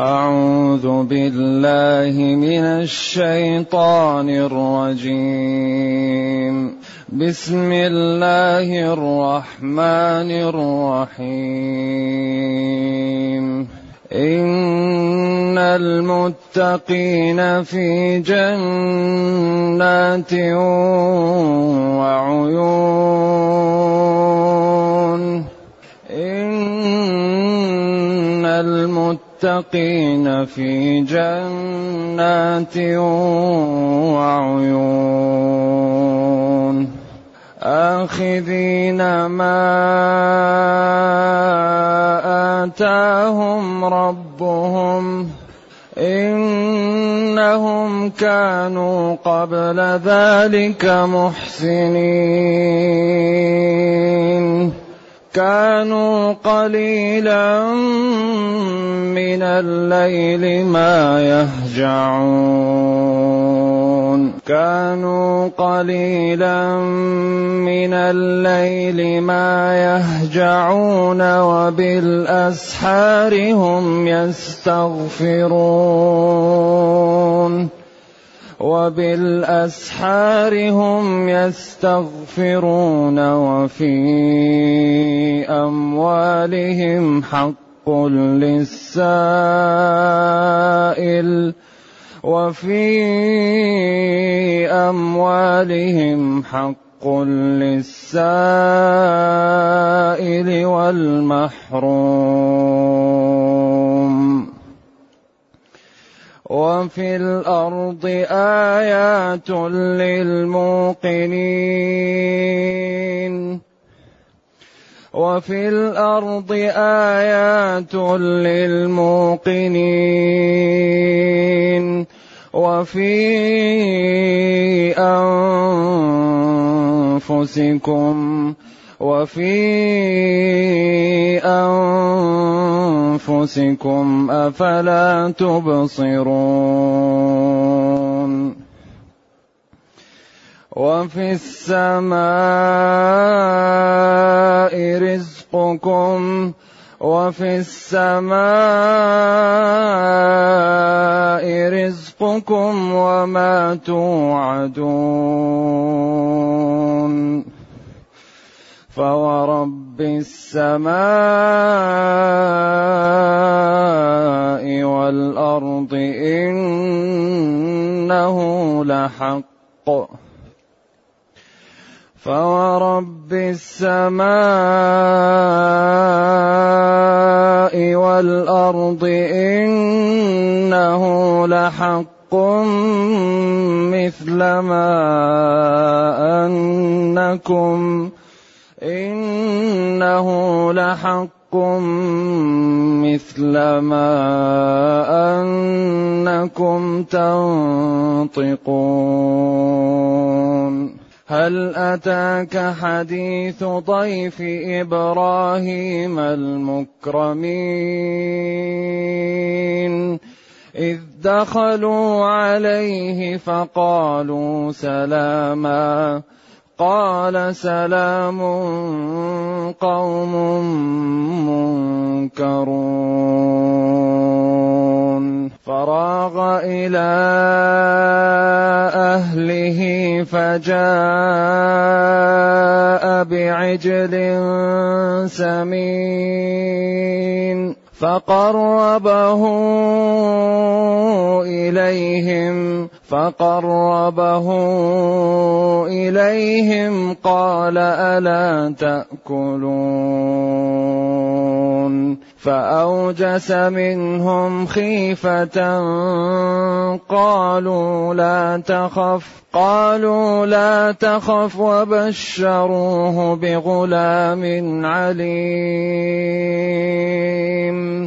أعوذ بالله من الشيطان الرجيم. بسم الله الرحمن الرحيم. إن المتقين في جنات وعيون. إن المتقين المتقين في جنات وعيون. آخذين ما آتاهم ربهم إنهم كانوا قبل ذلك محسنين. كانوا قليلا من الليل ما يهجعون. كانوا قليلا من الليل ما يهجعون وبالأسحار هم يستغفرون. وبالأسحار هم يستغفرون وفي أموالهم حق للسائل وفي أموالهم حق للسائل والمحروم. وفي الأرض آيات للموقنين. وفي الأرض آيات للموقنين. وفي أنفسكم وفي أنفسكم أفلا تبصرون وفي السماء رزقكم وفي السماء رزقكم وما توعدون فورب السماء والأرض إنه لحق. فورب السماء والأرض إنه لحق. مثل ما أنكم إنه لحق مثل ما أنكم تنطقون. هل أتاك حديث ضيف إبراهيم المكرمين؟ إذ دخلوا عليه فقالوا سلاما. قال سلام قوم منكرون. فراغ إلى أهله فجاء بعجل سمين. فقربه إليهم فقربه إليهم قال ألا تأكلون؟ فأوجس منهم خيفة قالوا لا تخف قالوا لا تخف وبشروه بغلام عليم.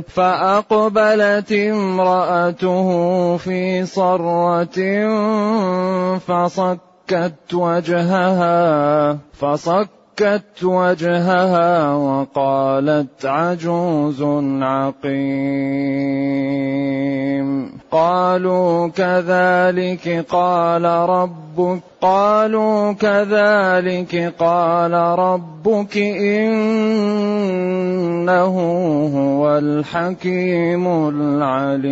فأقبلت امرأته في صرة فصكت وجهها فصك فكت وجهها وقالت عجوز عقيم. قال قالوا كذلك قال ربك قالوا كذلك قال ربك إنه هو الحكيم العليم.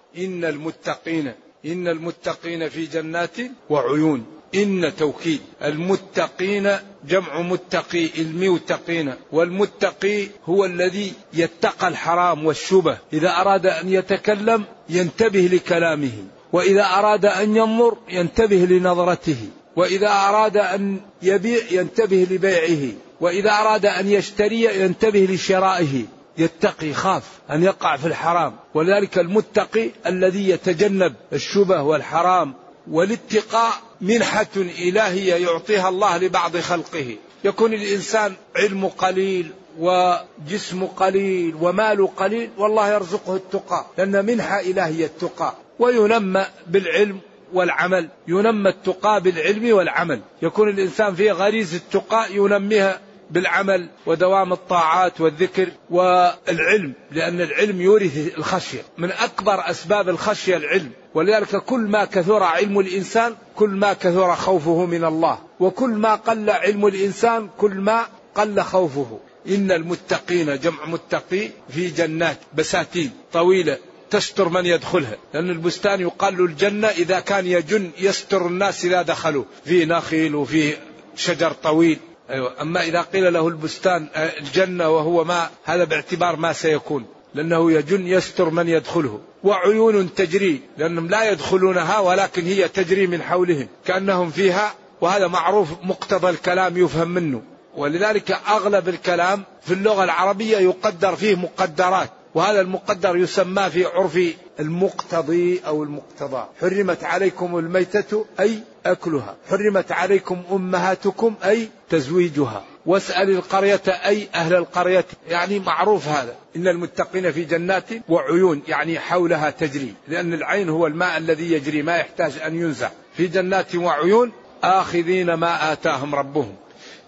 إن المتقين إن المتقين في جنات وعيون. إن توكيد. المتقين جمع متقي الموتقين والمتقي هو الذي يتقى الحرام والشبه. إذا أراد أن يتكلم ينتبه لكلامه. وإذا أراد أن ينظر ينتبه لنظرته. وإذا أراد أن يبيع ينتبه لبيعه. وإذا أراد أن يشتري ينتبه لشرائه. يتقي خاف أن يقع في الحرام. ولذلك المتقي الذي يتجنب الشبه والحرام والاتقاء منحة إلهية يعطيها الله لبعض خلقه. يكون الإنسان علم قليل وجسم قليل ومال قليل والله يرزقه التقى لأن منحة إلهية التقى. وينمى بالعلم والعمل ينمى التقى بالعلم والعمل. يكون الإنسان فيه غريزة التقى ينميها بالعمل ودوام الطاعات والذكر والعلم لأن العلم يورث الخشية. من أكبر أسباب الخشية العلم. ولذلك كل ما كثر علم الإنسان كل ما كثر خوفه من الله. وكل ما قل علم الإنسان كل ما قل خوفه. إن المتقين جمع متقي في جنات بساتين طويلة تستر من يدخلها. لأن البستان يقال له الجنة إذا كان يجن يستر الناس إذا دخلوا. فيه نخيل وفيه شجر طويل. أيوة. أما إذا قيل له البستان آه، الجنة وهو ما هذا باعتبار ما سيكون لأنه يجن يستر من يدخله وعيون تجري لأنهم لا يدخلونها ولكن هي تجري من حولهم كأنهم فيها وهذا معروف مقتضى الكلام يفهم منه. ولذلك أغلب الكلام في اللغة العربية يقدر فيه مقدرات وهذا المقدر يسمى في عرف المقتضي أو المقتضى. حرمت عليكم الميتة أي أكلها. حرمت عليكم أمهاتكم أي تزويجها. واسأل القرية أي أهل القرية. يعني معروف هذا. إن المتقين في جنات وعيون. يعني حولها تجري. لأن العين هو الماء الذي يجري. ما يحتاج أن ينزع. في جنات وعيون آخذين ما آتاهم ربهم.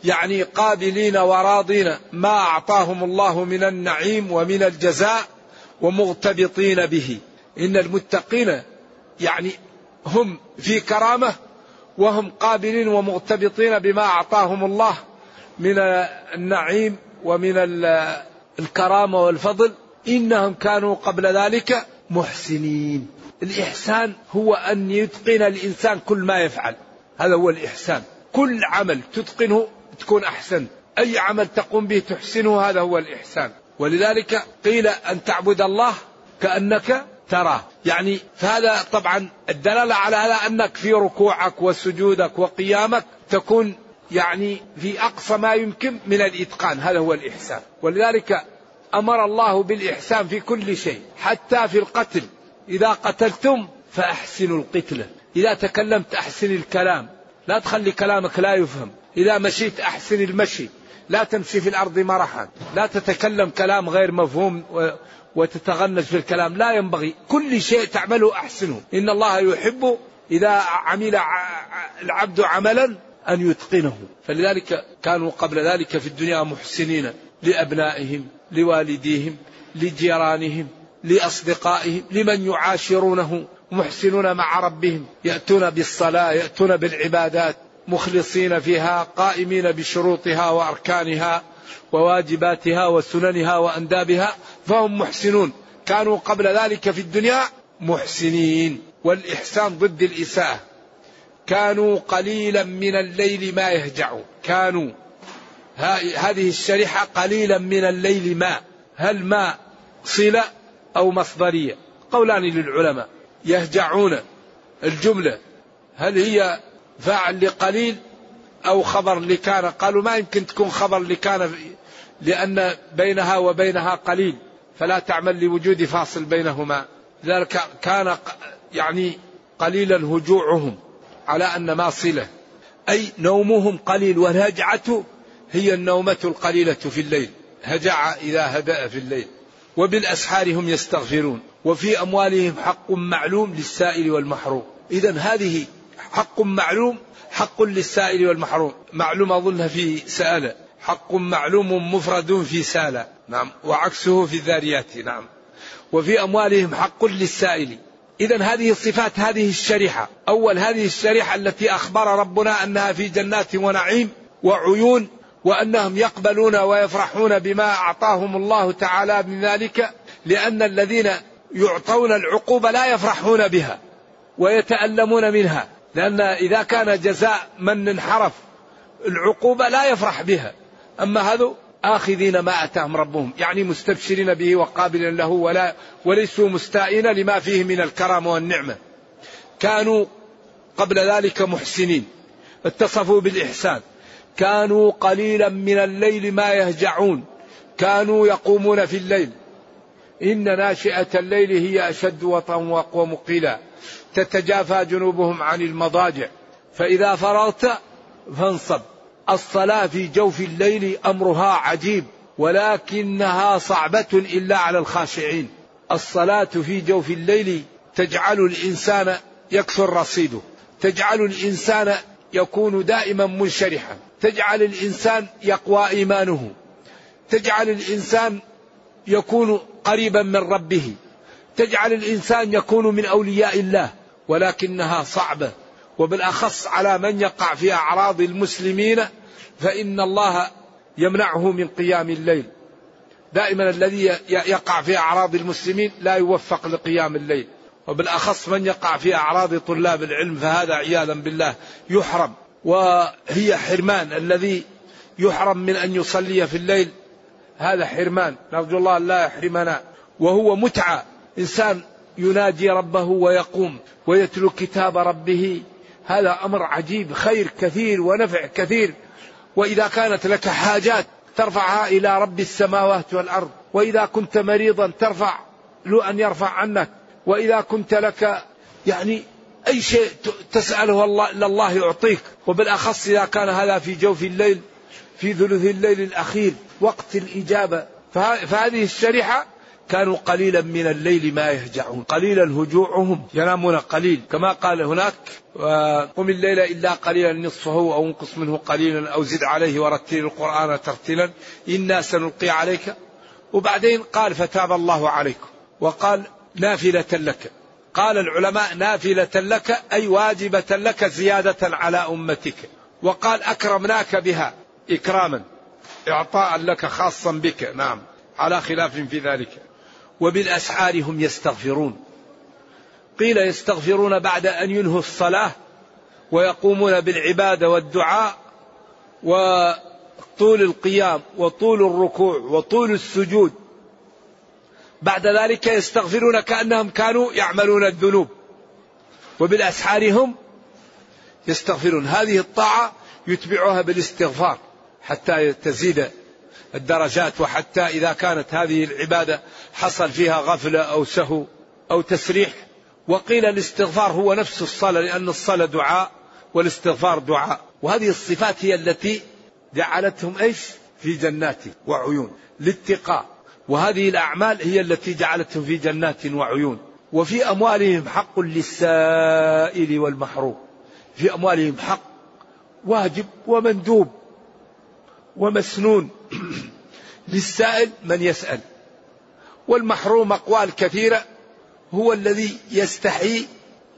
يعني قابلين وراضين ما أعطاهم الله من النعيم ومن الجزاء ومغتبطين به. إن المتقين يعني هم في كرامة وهم قابلين ومغتبطين بما أعطاهم الله من النعيم ومن الكرامة والفضل. إنهم كانوا قبل ذلك محسنين. الإحسان هو أن يتقن الإنسان كل ما يفعل. هذا هو الإحسان. كل عمل تتقنه تكون أحسن. أي عمل تقوم به تحسنه هذا هو الإحسان. ولذلك قيل أن تعبد الله كأنك تراه. يعني فهذا طبعا الدلالة على هذا أنك في ركوعك وسجودك وقيامك تكون يعني في أقصى ما يمكن من الإتقان. هذا هو الإحسان. ولذلك أمر الله بالإحسان في كل شيء حتى في القتل. إذا قتلتم فأحسنوا القتلة إذا تكلمت أحسن الكلام. لا تخلي كلامك لا يفهم. إذا مشيت أحسن المشي. لا تمشي في الأرض مرحا. لا تتكلم كلام غير مفهوم وتتغنج في الكلام. لا ينبغي. كل شيء تعمله أحسنه. إن الله يحب إذا عمل العبد عملا أن يتقنه. فلذلك كانوا قبل ذلك في الدنيا محسنين لأبنائهم لوالديهم لجيرانهم لأصدقائهم لمن يعاشرونه محسنون مع ربهم يأتون بالصلاة يأتون بالعبادات مخلصين فيها قائمين بشروطها وأركانها. وواجباتها وسننها وأندابها فهم محسنون. كانوا قبل ذلك في الدنيا محسنين. والإحسان ضد الإساءة. كانوا قليلا من الليل ما يهجعون. كانوا. هذه الشريحة قليلا من الليل ما. هل ما صلة أو مصدرية؟ قولان للعلماء. يهجعون الجملة. هل هي فاعل لقليل؟ أو خبر لكان قالوا ما يمكن تكون خبر لكان لأن بينها وبينها قليل فلا تعمل لوجود فاصل بينهما. ذلك كان يعني قليلا هجوعهم على أن ما صلة أي نومهم قليل والهجعة هي النومة القليلة في الليل هجع إذا هدأ في الليل. وبالأسحار هم يستغفرون وفي أموالهم حق معلوم للسائل والمحروم. إذا هذه حق معلوم حق للسائل والمحروم. معلوم أظن في سأل حق معلوم مفرد في سالة. نعم. وعكسه في الذاريات. نعم. وفي أموالهم حق للسائل. إذا هذه الصفات هذه الشريحة. أول هذه الشريحة التي أخبر ربنا أنها في جنات ونعيم وعيون وأنهم يقبلون ويفرحون بما أعطاهم الله تعالى من ذلك لأن الذين يعطون العقوبة لا يفرحون بها ويتألمون منها. لأن إذا كان جزاء من انحرف العقوبة لا يفرح بها. أما هذا آخذين ما أتاهم ربهم يعني مستبشرين به وقابلين له ولا وليسوا مستائين لما فيه من الكرم والنعمة. كانوا قبل ذلك محسنين اتصفوا بالإحسان. كانوا قليلا من الليل ما يهجعون. كانوا يقومون في الليل. إن ناشئة الليل هي أشد وطئا وأقوم قيلا تتجافى جنوبهم عن المضاجع. فإذا فرغت فانصب. الصلاة في جوف الليل أمرها عجيب ولكنها صعبة إلا على الخاشعين. الصلاة في جوف الليل تجعل الإنسان يكثر رصيده. تجعل الإنسان يكون دائما منشرحا. تجعل الإنسان يقوى إيمانه. تجعل الإنسان يكون قريبا من ربه. تجعل الإنسان يكون من أولياء الله. ولكنها صعبة. وبالأخص على من يقع في أعراض المسلمين فإن الله يمنعه من قيام الليل. دائما الذي يقع في أعراض المسلمين لا يوفق لقيام الليل. وبالأخص من يقع في أعراض طلاب العلم فهذا عياذا بالله يحرم. وهي حرمان. الذي يحرم من أن يصلي في الليل هذا حرمان. نرجو الله لا يحرمنا. وهو متعة. إنسان يناجي ربه ويقوم ويتلو كتاب ربه. هذا أمر عجيب خير كثير ونفع كثير. وإذا كانت لك حاجات ترفعها إلى رب السماوات والأرض. وإذا كنت مريضا ترفع له أن يرفع عنك. وإذا كنت لك يعني أي شيء تسأله الله الله يعطيك. وبالأخص إذا كان هذا في جوف الليل في ثلث الليل الأخير وقت الإجابة. فهذه الشريحة كانوا قليلا من الليل ما يهجعون قليلا هجوعهم ينامون قليل. كما قال هناك قم الليل إلا قليلا نصفه أو انقص منه قليلا أو زد عليه ورتل القرآن ترتيلا إنا سنلقي عليك. وبعدين قال فتاب الله عليكم. وقال نافلة لك. قال العلماء نافلة لك أي واجبة لك زيادة على أمتك. وقال أكرمناك بها إكراما إعطاء لك خاصا بك. نعم على خلاف في ذلك. وبالأسحار هم يستغفرون. قيل يستغفرون بعد أن ينهوا الصلاة ويقومون بالعبادة والدعاء وطول القيام وطول الركوع وطول السجود. بعد ذلك يستغفرون كأنهم كانوا يعملون الذنوب. وبالأسحار هم يستغفرون. هذه الطاعة يتبعها بالإستغفار حتى تزيد الدرجات وحتى إذا كانت هذه العبادة حصل فيها غفلة أو سهو أو تسريح. وقيل الاستغفار هو نفس الصلاة لأن الصلاة دعاء والاستغفار دعاء. وهذه الصفات هي التي جعلتهم إيش؟ في جنات وعيون لاتقاء. وهذه الأعمال هي التي جعلتهم في جنات وعيون. وفي أموالهم حق للسائل والمحروم. في أموالهم حق واجب ومندوب ومسنون. للسائل من يسأل. والمحروم أقوال كثيرة هو الذي يستحي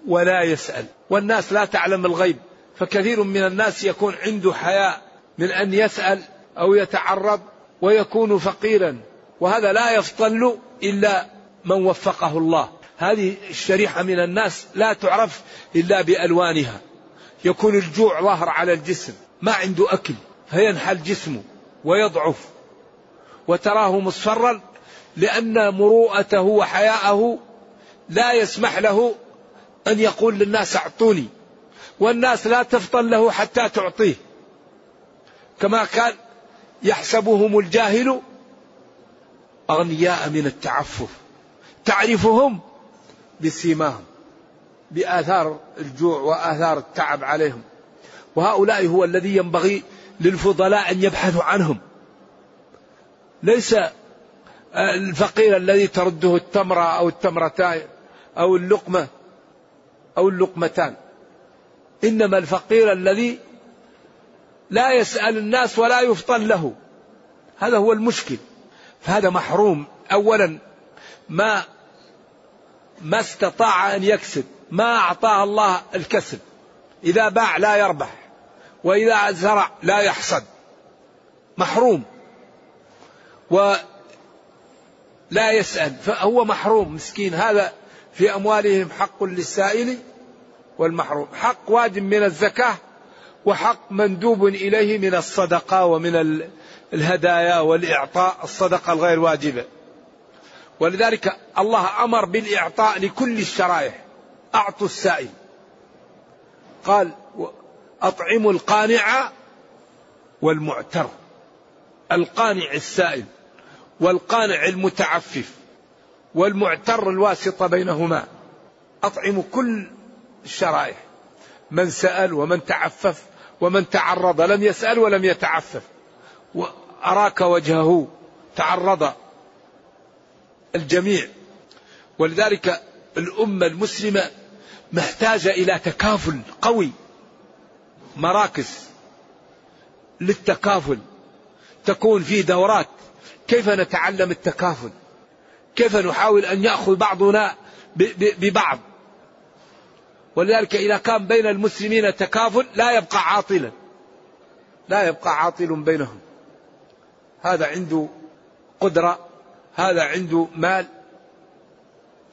ولا يسأل. والناس لا تعلم الغيب فكثير من الناس يكون عنده حياء من أن يسأل أو يتعرض ويكون فقيرا. وهذا لا يفضل إلا من وفقه الله. هذه الشريحة من الناس لا تعرف إلا بألوانها. يكون الجوع ظاهر على الجسم ما عنده أكل فينحل جسمه ويضعف وتراه مصفرا لأن مروءته وحياءه لا يسمح له أن يقول للناس أعطوني والناس لا تفطن له حتى تعطيه. كما كان يحسبهم الجاهل أغنياء من التعفف تعرفهم بسيماهم بآثار الجوع وآثار التعب عليهم. وهؤلاء هو الذي ينبغي للفضلاء أن يبحثوا عنهم. ليس الفقير الذي ترده التمرة أو التمرتان أو اللقمة أو اللقمتان. إنما الفقير الذي لا يسأل الناس ولا يفطن له. هذا هو المشكل. فهذا محروم. أولا ما ما استطاع أن يكسب ما أعطاه الله الكسب. إذا باع لا يربح. وإذا زرع لا يحصد. محروم. ولا يسأل. فهو محروم مسكين. هذا في أموالهم حق للسائل والمحروم. حق واجب من الزكاة وحق مندوب إليه من الصدقة ومن الهدايا والإعطاء. الصدقة الغير واجبة. ولذلك الله أمر بالإعطاء لكل الشرائح. أعطوا السائل. قال أطعموا القانع والمعتر. القانع السائل والقانع المتعفف والمعتر الواسطة بينهما. أطعموا كل الشرائح. من سأل ومن تعفف ومن تعرض. لم يسأل ولم يتعفف. وأراك وجهه. تعرض الجميع. ولذلك الأمة المسلمة محتاجة إلى تكافل قوي. مراكز للتكافل. تكون في دورات كيف نتعلم التكافل. كيف نحاول أن يأخذ بعضنا ببعض. ولذلك إذا كان بين المسلمين تكافل لا يبقى عاطلا. لا يبقى عاطل بينهم. هذا عنده قدرة هذا عنده مال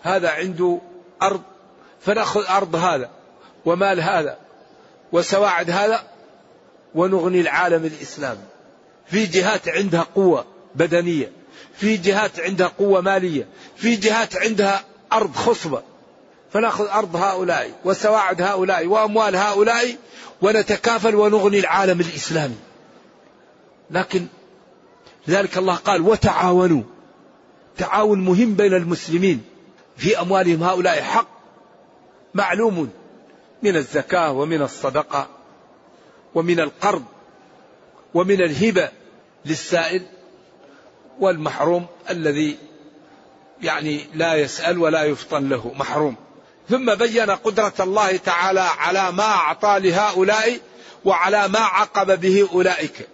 هذا عنده أرض فنأخذ أرض هذا ومال هذا. وسواعد هذا ونغني العالم الإسلامي في جهات عندها قوة بدنية في جهات عندها قوة مالية في جهات عندها أرض خصبة. فنأخذ أرض هؤلاء وسواعد هؤلاء وأموال هؤلاء ونتكافل ونغني العالم الإسلامي. لكن لذلك الله قال وتعاونوا. تعاون مهم بين المسلمين. في أموالهم هؤلاء حق معلوم من الزكاة ومن الصدقة ومن القرض ومن الهبة للسائل والمحروم الذي يعني لا يسأل ولا يفطن له محروم. ثم بين قدرة الله تعالى على ما أعطى لهؤلاء وعلى ما عقب به أولئك.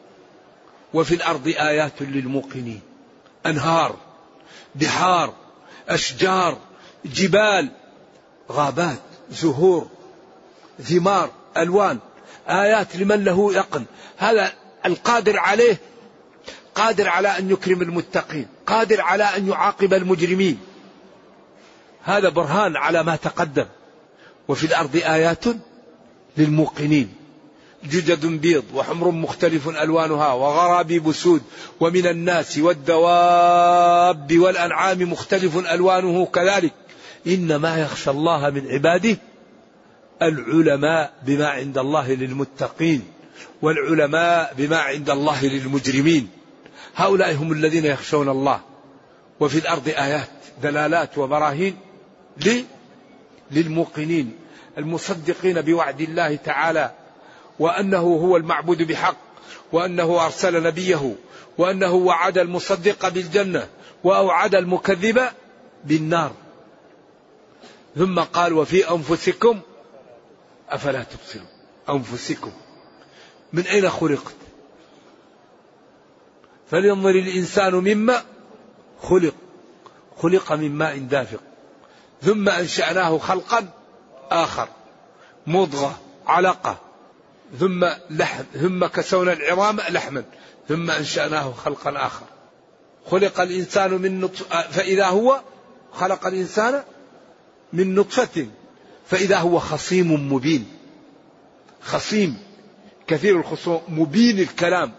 وفي الأرض آيات للموقنين. أنهار بحار أشجار جبال غابات زهور ثمار ألوان آيات لمن له يقن. هذا القادر عليه قادر على أن يكرم المتقين قادر على أن يعاقب المجرمين. هذا برهان على ما تقدم. وفي الأرض آيات للموقنين. جدد بيض وحمر مختلف ألوانها وغرابي بسود ومن الناس والدواب والأنعام مختلف ألوانه كذلك. إنما يخشى الله من عباده العلماء بما عند الله للمتقين والعلماء بما عند الله للمجرمين. هؤلاء هم الذين يخشون الله. وفي الأرض آيات دلالات وبراهين للموقنين المصدقين بوعد الله تعالى وأنه هو المعبود بحق وأنه أرسل نبيه وأنه وعد المصدق بالجنة وأوعد المكذب بالنار. ثم قال وفي أنفسكم أفلا تبصرون أنفسكم من أين خلقت؟ فلينظر الإنسان مما خلق خلق من ماء دافق ثم أنشأناه خلقا آخر مضغة علقة ثم لحم ثم كسونا العظام لحما ثم أنشأناه خلقا آخر. خلق الإنسان من نطفة فإذا هو خلق الإنسان من نطفة فإذا هو خصيم مبين. خصيم كثير الخصوم مبين الكلام.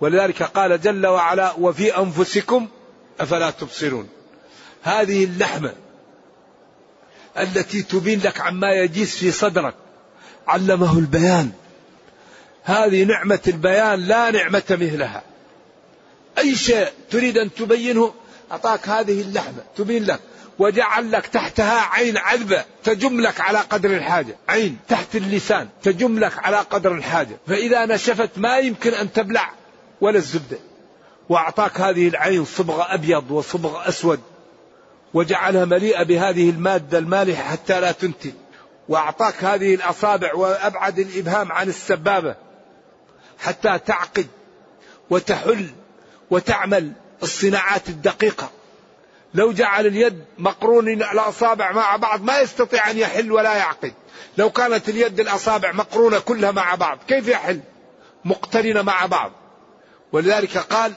ولذلك قال جل وعلا وفي أنفسكم أفلا تبصرون. هذه اللحمة التي تبين لك عما يجيس في صدرك. علمه البيان. هذه نعمة البيان لا نعمة مثلها. أي شيء تريد أن تبينه أعطاك هذه اللحمة تبين لك. وجعل لك تحتها عين عذبة تجم لك على قدر الحاجة. عين تحت اللسان تجم لك على قدر الحاجة. فإذا نشفت ما يمكن أن تبلع ولا الزبدة. وأعطاك هذه العين صبغة أبيض وصبغة أسود. وجعلها مليئة بهذه المادة المالحة حتى لا تنتج. وأعطاك هذه الأصابع وأبعد الإبهام عن السبابة حتى تعقد وتحل وتعمل الصناعات الدقيقة. لو جعل اليد مقرون الأصابع مع بعض ما يستطيع أن يحل ولا يعقد. لو كانت اليد الأصابع مقرونة كلها مع بعض كيف يحل؟ مقترنة مع بعض. ولذلك قال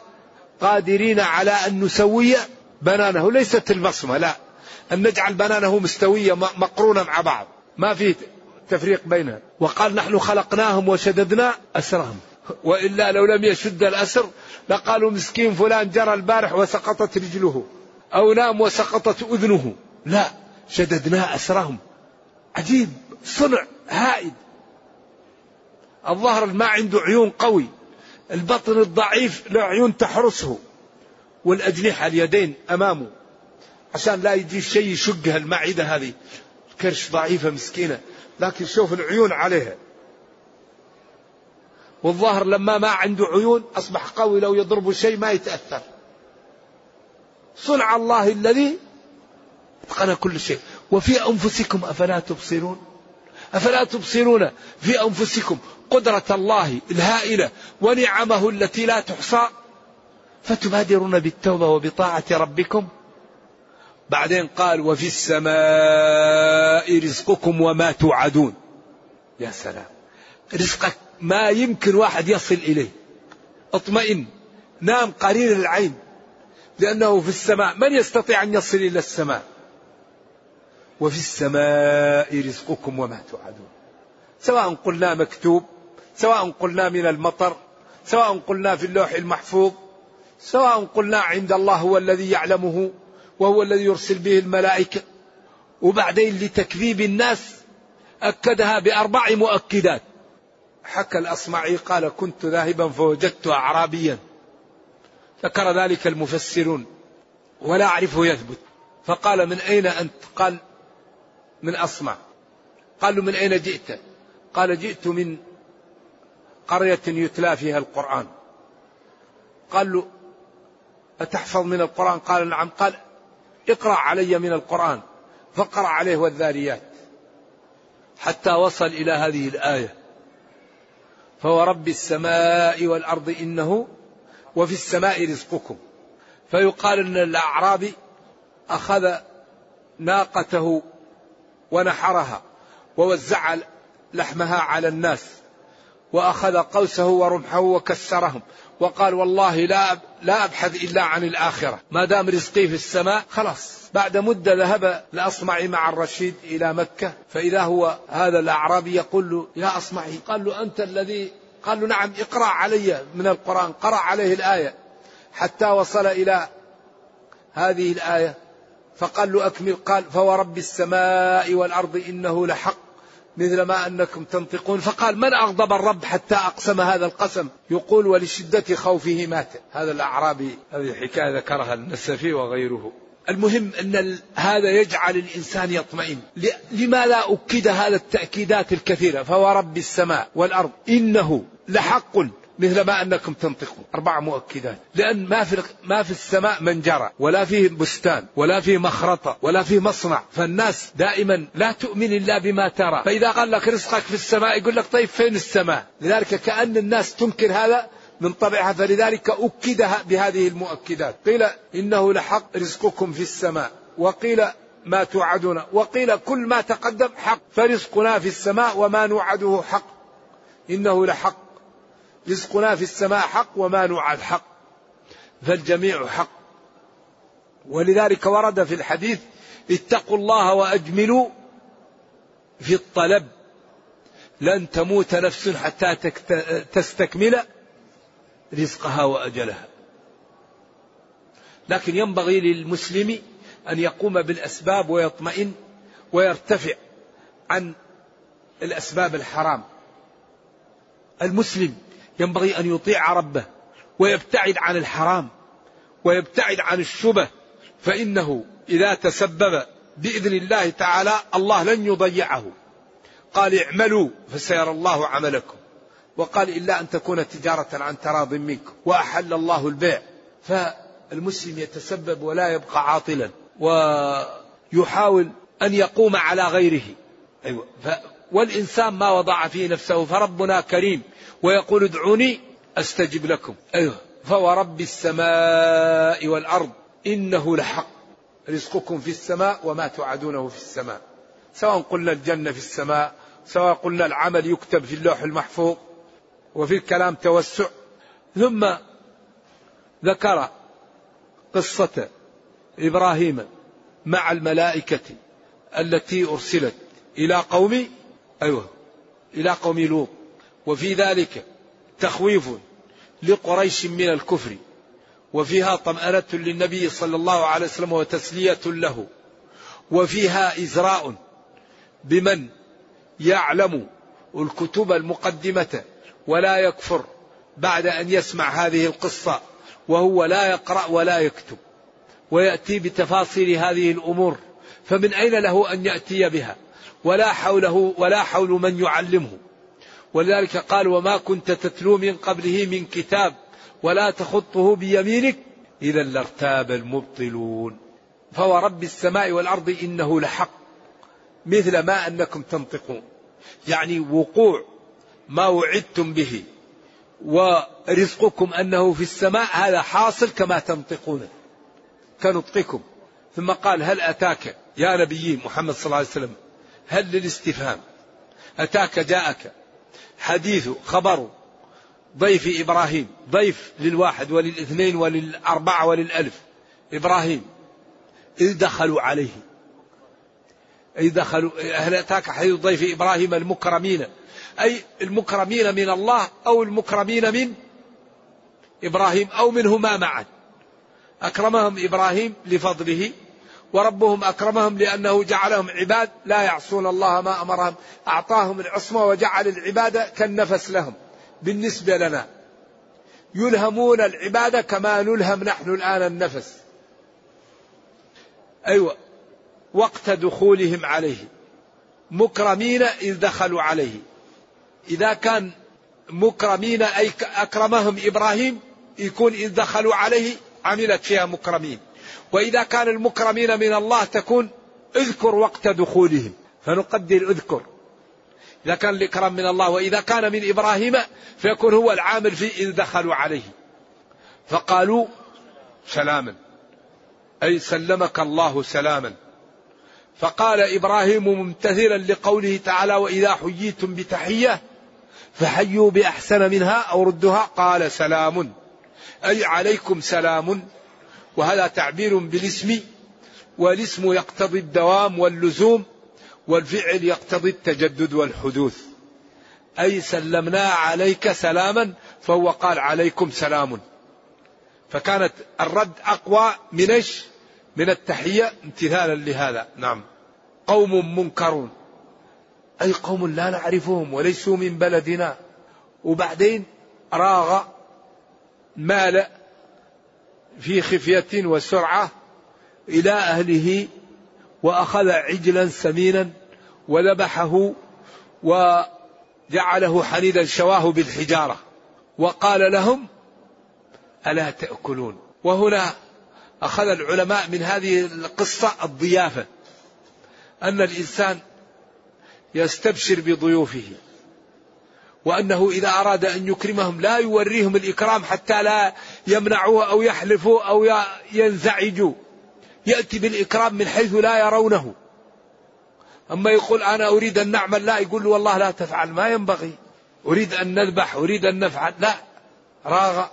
قادرين على أن نسوي بنانه. ليست البصمة لا. أن نجعل بنانه مستوية مقرونة مع بعض. ما في تفريق بينها. وقال نحن خلقناهم وشددنا أسرهم. وإلا لو لم يشد الأسر لقالوا مسكين فلان جرى البارح وسقطت رجله. أو نام وسقطت أذنه. لا شددنا أسرهم. عجيب صنع هائل. الظهر ما عنده عيون قوي. البطن الضعيف له عيون تحرسه. والأجنحة اليدين أمامه. عشان لا يجي شيء يشقها المعدة هذه. كرش ضعيفة مسكينة. لكن شوف العيون عليها. والظهر لما ما عنده عيون أصبح قوي. لو يضربه شيء ما يتأثر. صنع الله الذي اتقن كل شيء. وفي أنفسكم أفلا تبصرون؟ أفلا تبصرون في أنفسكم قدرة الله الهائلة ونعمه التي لا تحصى؟ فتبادرون بالتوبة وبطاعة ربكم؟ بعدين قال وفي السماء رزقكم وما توعدون. يا سلام! رزقك ما يمكن واحد يصل إليه. اطمئن. نام قرير العين. لأنه في السماء من يستطيع أن يصل إلى السماء؟ وفي السماء رزقكم وما توعدون. سواء قلنا مكتوب سواء قلنا من المطر سواء قلنا في اللوح المحفوظ سواء قلنا عند الله هو الذي يعلمه وهو الذي يرسل به الملائكة. وبعدين لتكذيب الناس أكدها بأربع مؤكدات. حكى الأصمعي قال كنت ذاهبا فوجدت أعرابيا. ذكر ذلك المفسرون ولا أعرفه يثبت. فقال من أين أنت؟ قال من أصمع قالوا من أين جئت؟ قال جئت من قرية يتلى فيها القرآن. قال له أتحفظ من القرآن؟ قال نعم. قال اقرأ علي من القرآن. فقرأ عليه والذاريات حتى وصل إلى هذه الآية. فورب السماء والأرض إنه وفي السماء رزقكم. فيقال أن الأعرابي أخذ ناقته ونحرها ووزع لحمها على الناس وأخذ قوسه ورمحه وكسرهم وقال والله لا لا أبحث إلا عن الآخرة. ما دام رزقي في السماء خلاص. بعد مدة ذهب لأصمعي مع الرشيد إلى مكة فإذا هو هذا الأعرابي يقول له يا أصمعي. قال له أنت الذي قال له نعم اقرأ علي من القرآن قرأ عليه الآية. حتى وصل إلى هذه الآية فقال له أكمل قال فورب السماء والأرض إنه لحق مثل ما أنكم تنطقون. فقال من أغضب الرب حتى أقسم هذا القسم؟ يقول ولشدة خوفه مات. هذا الأعرابي هذه حكاية ذكرها النسفي وغيره. المهم أن هذا يجعل الإنسان يطمئن. لما لا أكد هذا التأكيدات الكثيرة فورب السماء والأرض إنه لحق مثل ما أنكم تنطقون. أربع مؤكدات. لأن ما في ما في السماء منجرة ولا فيه بستان ولا فيه مخرطة ولا فيه مصنع. فالناس دائما لا تؤمن إلا بما ترى. فإذا قال لك رزقك في السماء يقول لك طيب فين السماء؟ لذلك كأن الناس تنكر هذا من طبعها فلذلك أكد بهذه المؤكدات. قيل إنه لحق رزقكم في السماء. وقيل ما توعدون. وقيل كل ما تقدم حق. فرزقنا في السماء وما نوعده حق. إنه لحق. رزقنا في السماء حق وما نوعد حق. فالجميع حق. ولذلك ورد في الحديث اتقوا الله وأجملوا في الطلب. لن تموت نفس حتى تستكمل رزقها وأجلها. لكن ينبغي للمسلم أن يقوم بالأسباب ويطمئن ويرتفع عن الأسباب الحرام. المسلم ينبغي أن يطيع ربه ويبتعد عن الحرام ويبتعد عن الشبه فإنه إذا تسبب بإذن الله تعالى الله لن يضيعه قال اعملوا فسيرى الله عملكم وقال إلا أن تكون تجارة عن تراض منكم وأحل الله البيع. فالمسلم يتسبب ولا يبقى عاطلا ويحاول أن يقوم على غيره. أيوة. ف والإنسان ما وضع فيه نفسه فربنا كريم ويقول ادعوني أستجب لكم. أيوة. فورب السماء والأرض إنه لحق. رزقكم في السماء وما توعدونه في السماء. سواء قلنا الجنة في السماء سواء قلنا العمل يكتب في اللوح المحفوظ وفي الكلام توسع. ثم ذكر قصة إبراهيم مع الملائكة التي أرسلت إلى قوم أيوه إلى قوم لوط. وفي ذلك تخويف لقريش من الكفر. وفيها طمأنة للنبي صلى الله عليه وسلم وتسلية له. وفيها إزراء بمن يعلم الكتب المقدمة ولا يكفر بعد أن يسمع هذه القصة وهو لا يقرأ ولا يكتب ويأتي بتفاصيل هذه الأمور فمن أين له أن يأتي بها؟ ولا حوله ولا حول من يعلمه. ولذلك قال وما كنت تتلو من قبله من كتاب ولا تخطه بيمينك إذا لارتاب المبطلون. فورب السماء والأرض إنه لحق مثل ما أنكم تنطقون. يعني وقوع ما وعدتم به. ورزقكم أنه في السماء هذا حاصل كما تنطقون. كنطقكم. ثم قال هل أتاك؟ يا نبي محمد صلى الله عليه وسلم هل للاستفهام؟ أتاك جاءك. حديث خبر ضيف إبراهيم ضيف للواحد وللاثنين وللأربعة وللألف. إبراهيم إذ دخلوا عليه. إذ دخلوا هل أتاك حديث ضيف إبراهيم المكرمين؟ أي المكرمين من الله أو المكرمين من إبراهيم أو منهما معا. أكرمهم إبراهيم لفضله وربهم أكرمهم لأنه جعلهم عباد لا يعصون الله ما أمرهم. أعطاهم العصمة وجعل العبادة كالنفس لهم بالنسبة لنا. يلهمون العبادة كما نلهم نحن الآن النفس. أيوة وقت دخولهم عليه. مكرمين إذ دخلوا عليه. إذا كان مكرمين أي أكرمهم إبراهيم يكون إذ دخلوا عليه عملت فيها مكرمين. وإذا كان المكرمين من الله تكون اذكر وقت دخولهم. فنقدر اذكر. إذا كان الإكرام من الله وإذا كان من إبراهيم فيكون هو العامل في إذ دخلوا عليه. فقالوا سلاما. أي سلمك الله سلاما. فقال إبراهيم ممتثلا لقوله تعالى وإذا حييتم بتحية فحيوا بأحسن منها أو ردها قال سلام. أي عليكم سلام. وهذا تعبير بالاسم. والاسم يقتضي الدوام واللزوم. والفعل يقتضي التجدد والحدوث. أي سلمنا عليك سلاما فهو قال عليكم سلام. فكانت الرد أقوى من إيش؟ من التحية امتثالا لهذا. نعم. قوم منكرون. أي قوم لا نعرفهم وليسوا من بلدنا. وبعدين راغ مال في خفية وسرعة إلى أهله وأخذ عجلا سمينا وذبحه وجعله حنيدا شواه بالحجارة. وقال لهم ألا تأكلون؟ وهنا أخذ العلماء من هذه القصة الضيافة. أن الإنسان يستبشر بضيوفه. وأنه إذا أراد أن يكرمهم لا يوريهم الإكرام حتى لا يمنعوه أو يحلفوا أو ينزعجوا. يأتي بالإكرام من حيث لا يرونه. أما يقول أنا أريد أن نعمل لا يقول له والله لا تفعل ما ينبغي. أريد أن نذبح أريد أن نفعل لا. راغ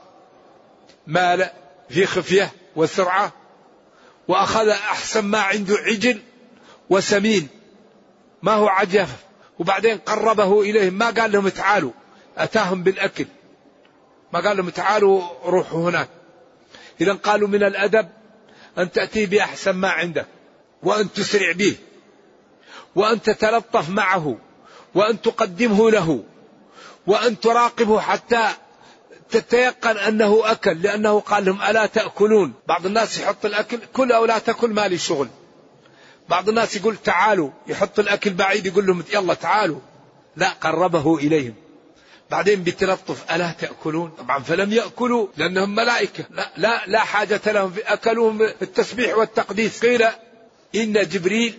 مال في خفية وسرعة وأخذ أحسن ما عنده عجل وسمين. ما هو عجف وبعدين قربه إليهم ما قال لهم تعالوا. أتاهم بالأكل. ما قال لهم تعالوا روحوا هناك. إذا قالوا من الأدب أن تأتي بأحسن ما عندك وأن تسرع به وأن تتلطف معه وأن تقدمه له وأن تراقبه حتى تتيقن أنه أكل لأنه قال لهم ألا تأكلون. بعض الناس يحط الأكل كل أو لا تأكل ما لي شغل. بعض الناس يقول تعالوا يحط الأكل بعيد يقول لهم يلا تعالوا. لا قربه إليهم. بعدين بتلطف ألا تأكلون؟ طبعا فلم يأكلوا لأنهم ملائكة. لا, لا, لا حاجة لهم. في أكلوهم التسبيح والتقديس. قيل إن جبريل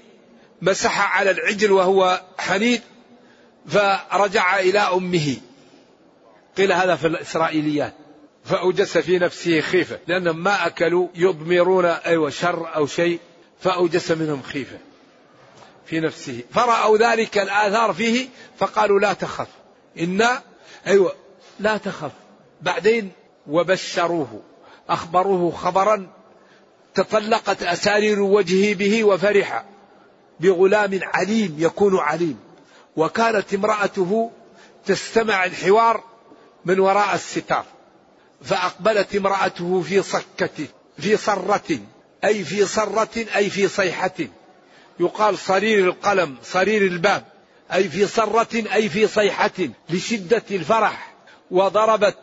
مسح على العجل وهو حنيد فرجع إلى أمه. قيل هذا في الإسرائيليات. فأوجس في نفسه خيفة. لأنهم ما أكلوا يضمرون أيوة شر أو شيء. فأوجس منهم خيفة في نفسه. فرأوا ذلك الآثار فيه فقالوا لا تخف. إنا أيوة لا تخف. بعدين وبشروه. أخبروه خبرا تطلقت أسارير وجهه به وفرح بغلام عليم يكون عليم. وكانت امرأته تستمع الحوار من وراء الستار. فأقبلت امرأته في صكة في صرة. أي في صرة أي في صيحة. يقال صرير القلم صرير الباب. أي في صرة أي في صيحة. لشدة الفرح. وضربت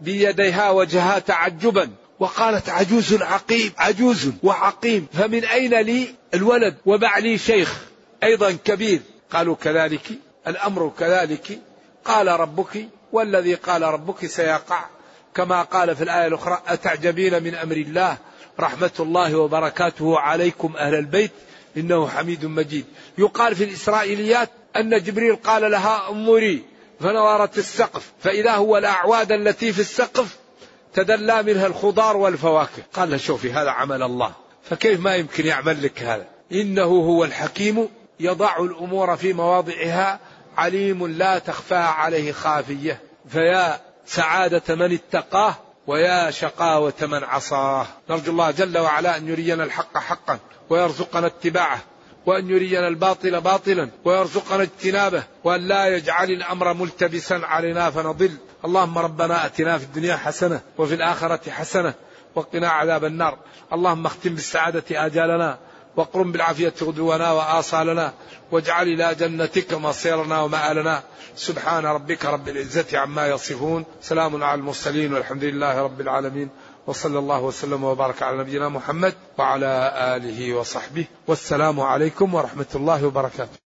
بيديها وجهها تعجبا. وقالت عجوز عقيم عجوز وعقيم. فمن أين لي الولد؟ وبعلي شيخ أيضا كبير. قالوا كذلك الأمر كذلك. قال ربك والذي قال ربك سيقع. كما قال في الآية الأخرى أتعجبين من أمر الله؟ رحمة الله وبركاته عليكم أهل البيت إنه حميد مجيد. يقال في الإسرائيليات أن جبريل قال لها أمري فنورت السقف فإذا هو الأعواد التي في السقف تدلى منها الخضار والفواكه. قال لها شوفي هذا عمل الله فكيف ما يمكن يعمل لك هذا؟ إنه هو الحكيم يضع الأمور في مواضعها عليم لا تخفى عليه خافية. فيا سعادة من اتقاه ويا شقاوة من عصاه. نرجو الله جل وعلا أن يرينا الحق حقا ويرزقنا اتباعه وأن يرينا الباطل باطلا ويرزقنا اجتنابه وأن لا يجعل الأمر ملتبسا علينا فنضل. اللهم ربنا أتنا في الدنيا حسنة وفي الآخرة حسنة وقنا عذاب النار. اللهم اختم بالسعادة آجالنا. واقرم بالعافية غدونا وآصالنا واجعل إلى جنتك مصيرنا ومآلنا. سبحان ربك رب العزة عما يصفون. سلام على المرسلين والحمد لله رب العالمين. وصلى الله وسلم وبارك على نبينا محمد وعلى آله وصحبه. والسلام عليكم ورحمة الله وبركاته.